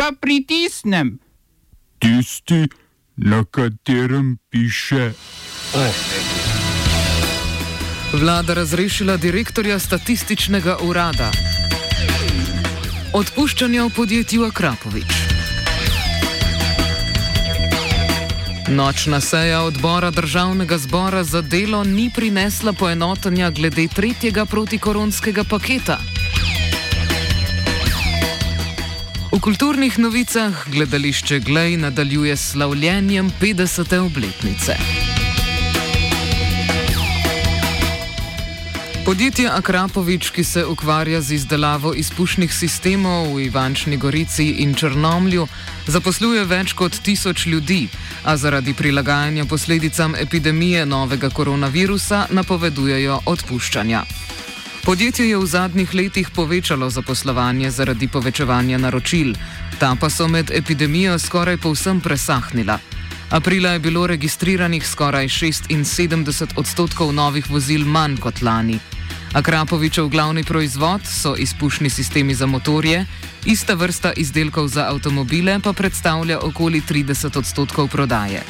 pa pritisnem? Tisti, na katerem piše O. Vlada razrešila direktorja statističnega urada. Odpuščanje v podjetju Akrapovič. Nočna seja odbora državnega zbora za delo ni prinesla poenotenja glede tretjega protikoronskega paketa. V kulturnih novicah gledališče Glej nadaljuje s slavljenjem 50. obletnice. Podjetje Akrapovič, ki se ukvarja z izdelavo izpušnih sistemov v Ivančni Gorici in Črnomlju, zaposluje več kot tisoč ljudi, a zaradi prilagajanja posledicam epidemije novega koronavirusa napovedujejo odpuščanja. Podjetje je v zadnjih letih povečalo zaposlovanje zaradi povečevanja naročil, ta pa so med epidemijo skoraj povsem presahnila. Aprila je bilo registriranih skoraj 76 odstotkov novih vozil manj kot lani. Akrapovičev glavni proizvod so izpušni sistemi za motorje, ista vrsta izdelkov za avtomobile pa predstavlja okoli 30 odstotkov prodaje.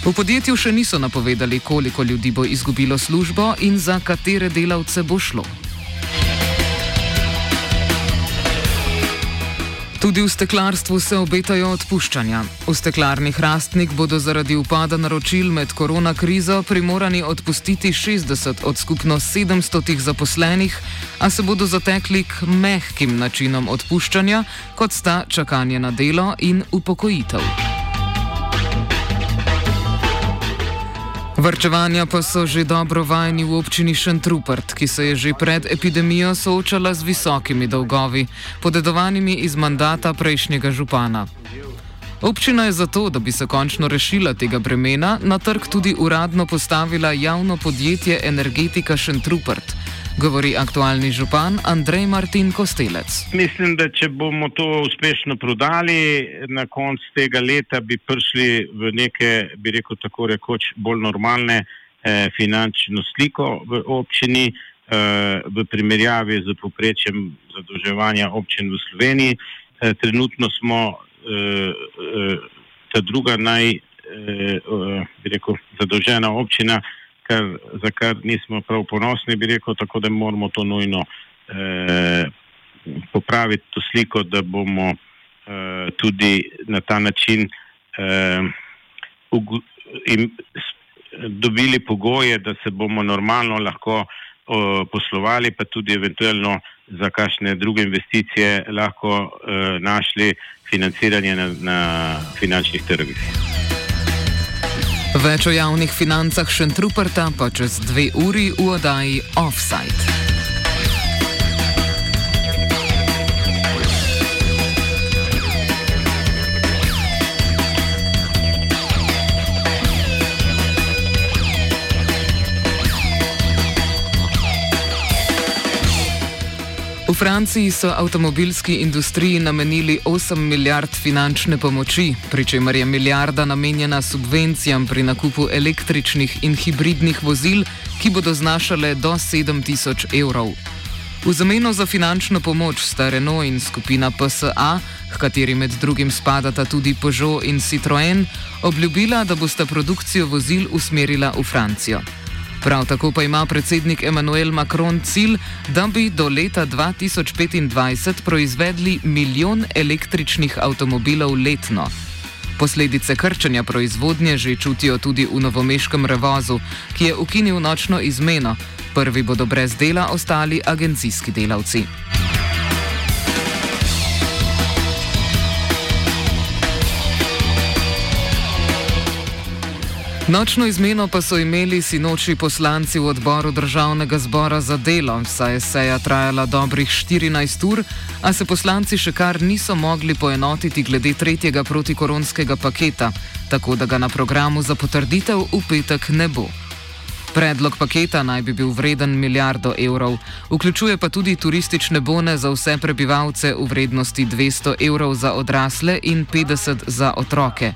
V podjetju še niso napovedali, koliko ljudi bo izgubilo službo in za katere delavce bo šlo. Tudi v steklarstvu se obetajo odpuščanja. V steklarni Hrastnik bodo zaradi upada naročil med korona krizo primorani odpustiti 60 od skupno 700 zaposlenih, a se bodo zatekli k mehkim načinom odpuščanja, kot sta čakanje na delo in upokojitev. Vrčevanja pa so že dobro vajeni v občini Šentrupert, ki se je že pred epidemijo soočala z visokimi dolgovi, podedovanimi iz mandata prejšnjega župana. Občina je zato, da bi se končno rešila tega bremena, na trg tudi uradno postavila javno podjetje Energetika Šentrupert govori aktualni župan Andrej Martin Kostelec. Mislim, da če bomo to uspešno prodali, na koncu tega leta bi prišli v neke, bi rekel tako rekoč, bolj normalne eh, finančno sliko v občini eh, v primerjavi z poprečjem zadolževanja občin v Sloveniji. Eh, trenutno smo eh, eh, ta druga naj, eh, eh, bi rekel, zadolžena občina kar, za kar nismo prav ponosni, bi rekel, tako da moramo to nujno eh, popraviti, to sliko, da bomo eh, tudi na ta način eh, im, dobili pogoje, da se bomo normalno lahko eh, poslovali, pa tudi eventualno za kakšne druge investicije lahko eh, našli financiranje na, na finančnih trgih. Več o javnih financah Šentruperta pa čez dve uri v oddaji Offside. V Franciji so avtomobilski industriji namenili 8 milijard finančne pomoči, pri čemer je milijarda namenjena subvencijam pri nakupu električnih in hibridnih vozil, ki bodo znašale do 7000 evrov. V zameno za finančno pomoč sta Renault in skupina PSA, h kateri med drugim spadata tudi Peugeot in Citroën, obljubila, da bosta produkcijo vozil usmerila v Francijo. Prav tako pa ima predsednik Emmanuel Macron cilj, da bi do leta 2025 proizvedli milijon električnih avtomobilov letno. Posledice krčenja proizvodnje že čutijo tudi v novomeškem revozu, ki je ukinil nočno izmeno. Prvi bodo brez dela ostali agencijski delavci. Nočno izmeno pa so imeli sinoči poslanci v odboru državnega zbora za delo, saj je seja trajala dobrih 14 ur, a se poslanci še kar niso mogli poenotiti glede tretjega protikoronskega paketa, tako da ga na programu za potrditev v petek ne bo. Predlog paketa naj bi bil vreden milijardo evrov, vključuje pa tudi turistične bone za vse prebivalce v vrednosti 200 evrov za odrasle in 50 za otroke.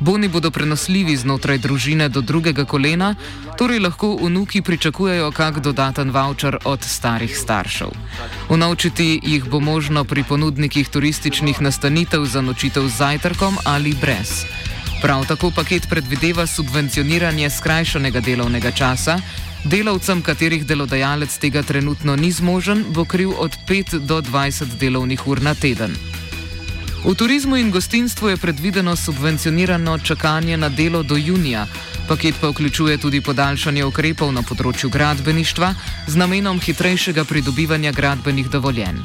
Boni bodo prenosljivi znotraj družine do drugega kolena, torej lahko vnuki pričakujejo kak dodaten voucher od starih staršev. Unovčiti jih bo možno pri ponudnikih turističnih nastanitev za nočitev z zajtrkom ali brez. Prav tako paket predvideva subvencioniranje skrajšanega delovnega časa. Delavcem, katerih delodajalec tega trenutno ni zmožen, bo kriv od 5 do 20 delovnih ur na teden. V turizmu in gostinstvu je predvideno subvencionirano čakanje na delo do junija. Paket pa vključuje tudi podaljšanje ukrepov na področju gradbeništva z namenom hitrejšega pridobivanja gradbenih dovoljenj.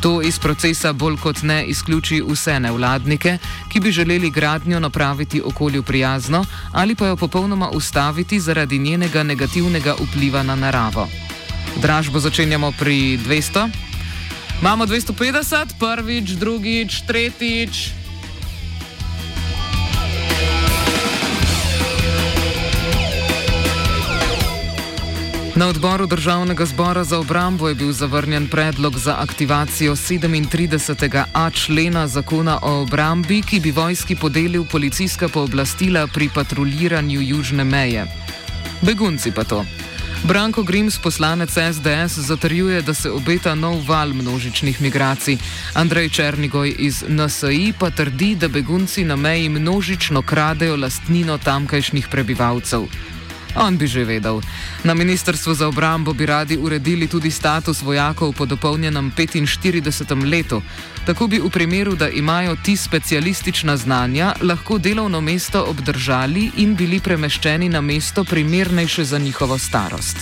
To iz procesa bolj kot ne izključi vse nevladnike, ki bi želeli gradnjo napraviti okolju prijazno ali pa jo popolnoma ustaviti zaradi njenega negativnega vpliva na naravo. Dražbo začenjamo pri 200. Imamo 250, prvič, drugič, tretjič. Na odboru državnega zbora za obrambo je bil zavrnjen predlog za aktivacijo 37a člena zakona o obrambi, ki bi vojski podelil policijska pooblastila pri patruljiranju južne meje. Begunci pa to. Branko Grims, poslanec SDS, zatrjuje, da se obeta nov val množičnih migracij. Andrej Černigoj iz NSI pa trdi, da begunci na meji množično kradejo lastnino tamkajšnjih prebivalcev. On bi že vedel. Na Ministrstvu za obrambo bi radi uredili tudi status vojakov po dopolnjenem 45. letu. Tako bi v primeru, da imajo ti specialistična znanja, lahko delovno mesto obdržali in bili premeščeni na mesto primernejše za njihovo starost.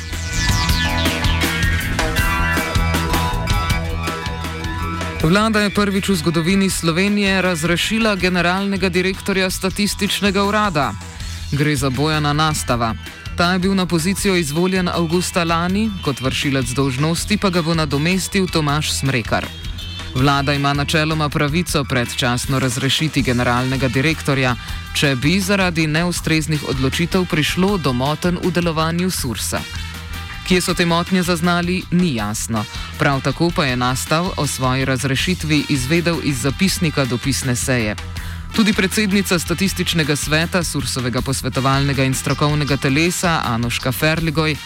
Vlada je prvič v zgodovini Slovenije razrešila generalnega direktorja statističnega urada. Gre za Bojana Nastava. Ta je bil na pozicijo izvoljen avgusta lani, kot vršilec dolžnosti pa ga bo nadomestil Tomaš Smrekar. Vlada ima načeloma pravico predčasno razrešiti generalnega direktorja, če bi zaradi neustreznih odločitev prišlo do moten v delovanju Sursa. Kje so te motnje zaznali, ni jasno. Prav tako pa je nastal o svoji razrešitvi izvedel iz zapisnika dopisne seje. Tudi predsednica statističnega sveta Sursovega posvetovalnega in strokovnega telesa Anoška Ferligoj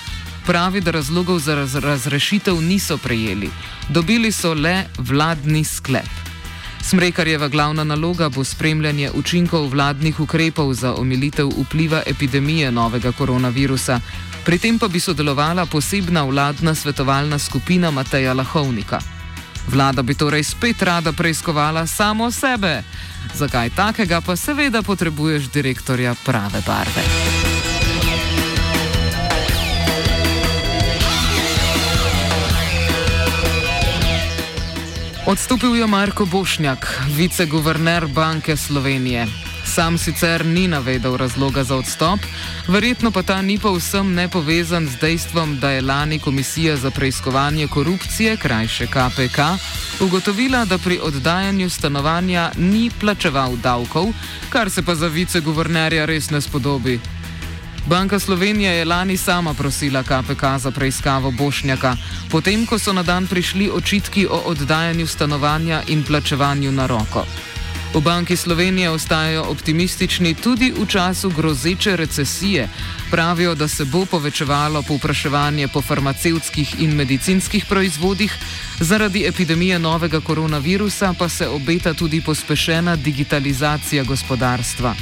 pravi, da razlogov za raz razrešitev niso prejeli. Dobili so le vladni sklep. Smrekarjeva glavna naloga bo spremljanje učinkov vladnih ukrepov za omilitev vpliva epidemije novega koronavirusa, pri tem pa bi sodelovala posebna vladna svetovalna skupina Mateja Lahovnika. Vlada bi torej spet rada preiskovala samo sebe. Zakaj takega pa seveda potrebuješ direktorja prave barve? Odstopil je Marko Bošnjak, viceguverner Banke Slovenije. Sam sicer ni navedel razloga za odstop, verjetno pa ta ni povsem nepovezan z dejstvom, da je lani Komisija za preiskovanje korupcije, krajše KPK, ugotovila, da pri oddajanju stanovanja ni plačeval davkov, kar se pa za viceguvernerja res ne spodobi. Banka Slovenije je lani sama prosila KPK za preiskavo Bošnjaka, potem ko so na dan prišli očitki o oddajanju stanovanja in plačevanju na roko. V Banki Slovenije ostajajo optimistični tudi v času grozeče recesije. Pravijo, da se bo povečevalo povpraševanje po farmacevtskih in medicinskih proizvodih, zaradi epidemije novega koronavirusa pa se obeta tudi pospešena digitalizacija gospodarstva.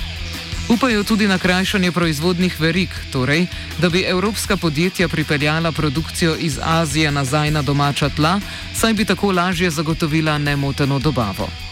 Upajo tudi na krajšanje proizvodnih verik, torej, da bi evropska podjetja pripeljala produkcijo iz Azije nazaj na domača tla, saj bi tako lažje zagotovila nemoteno dobavo.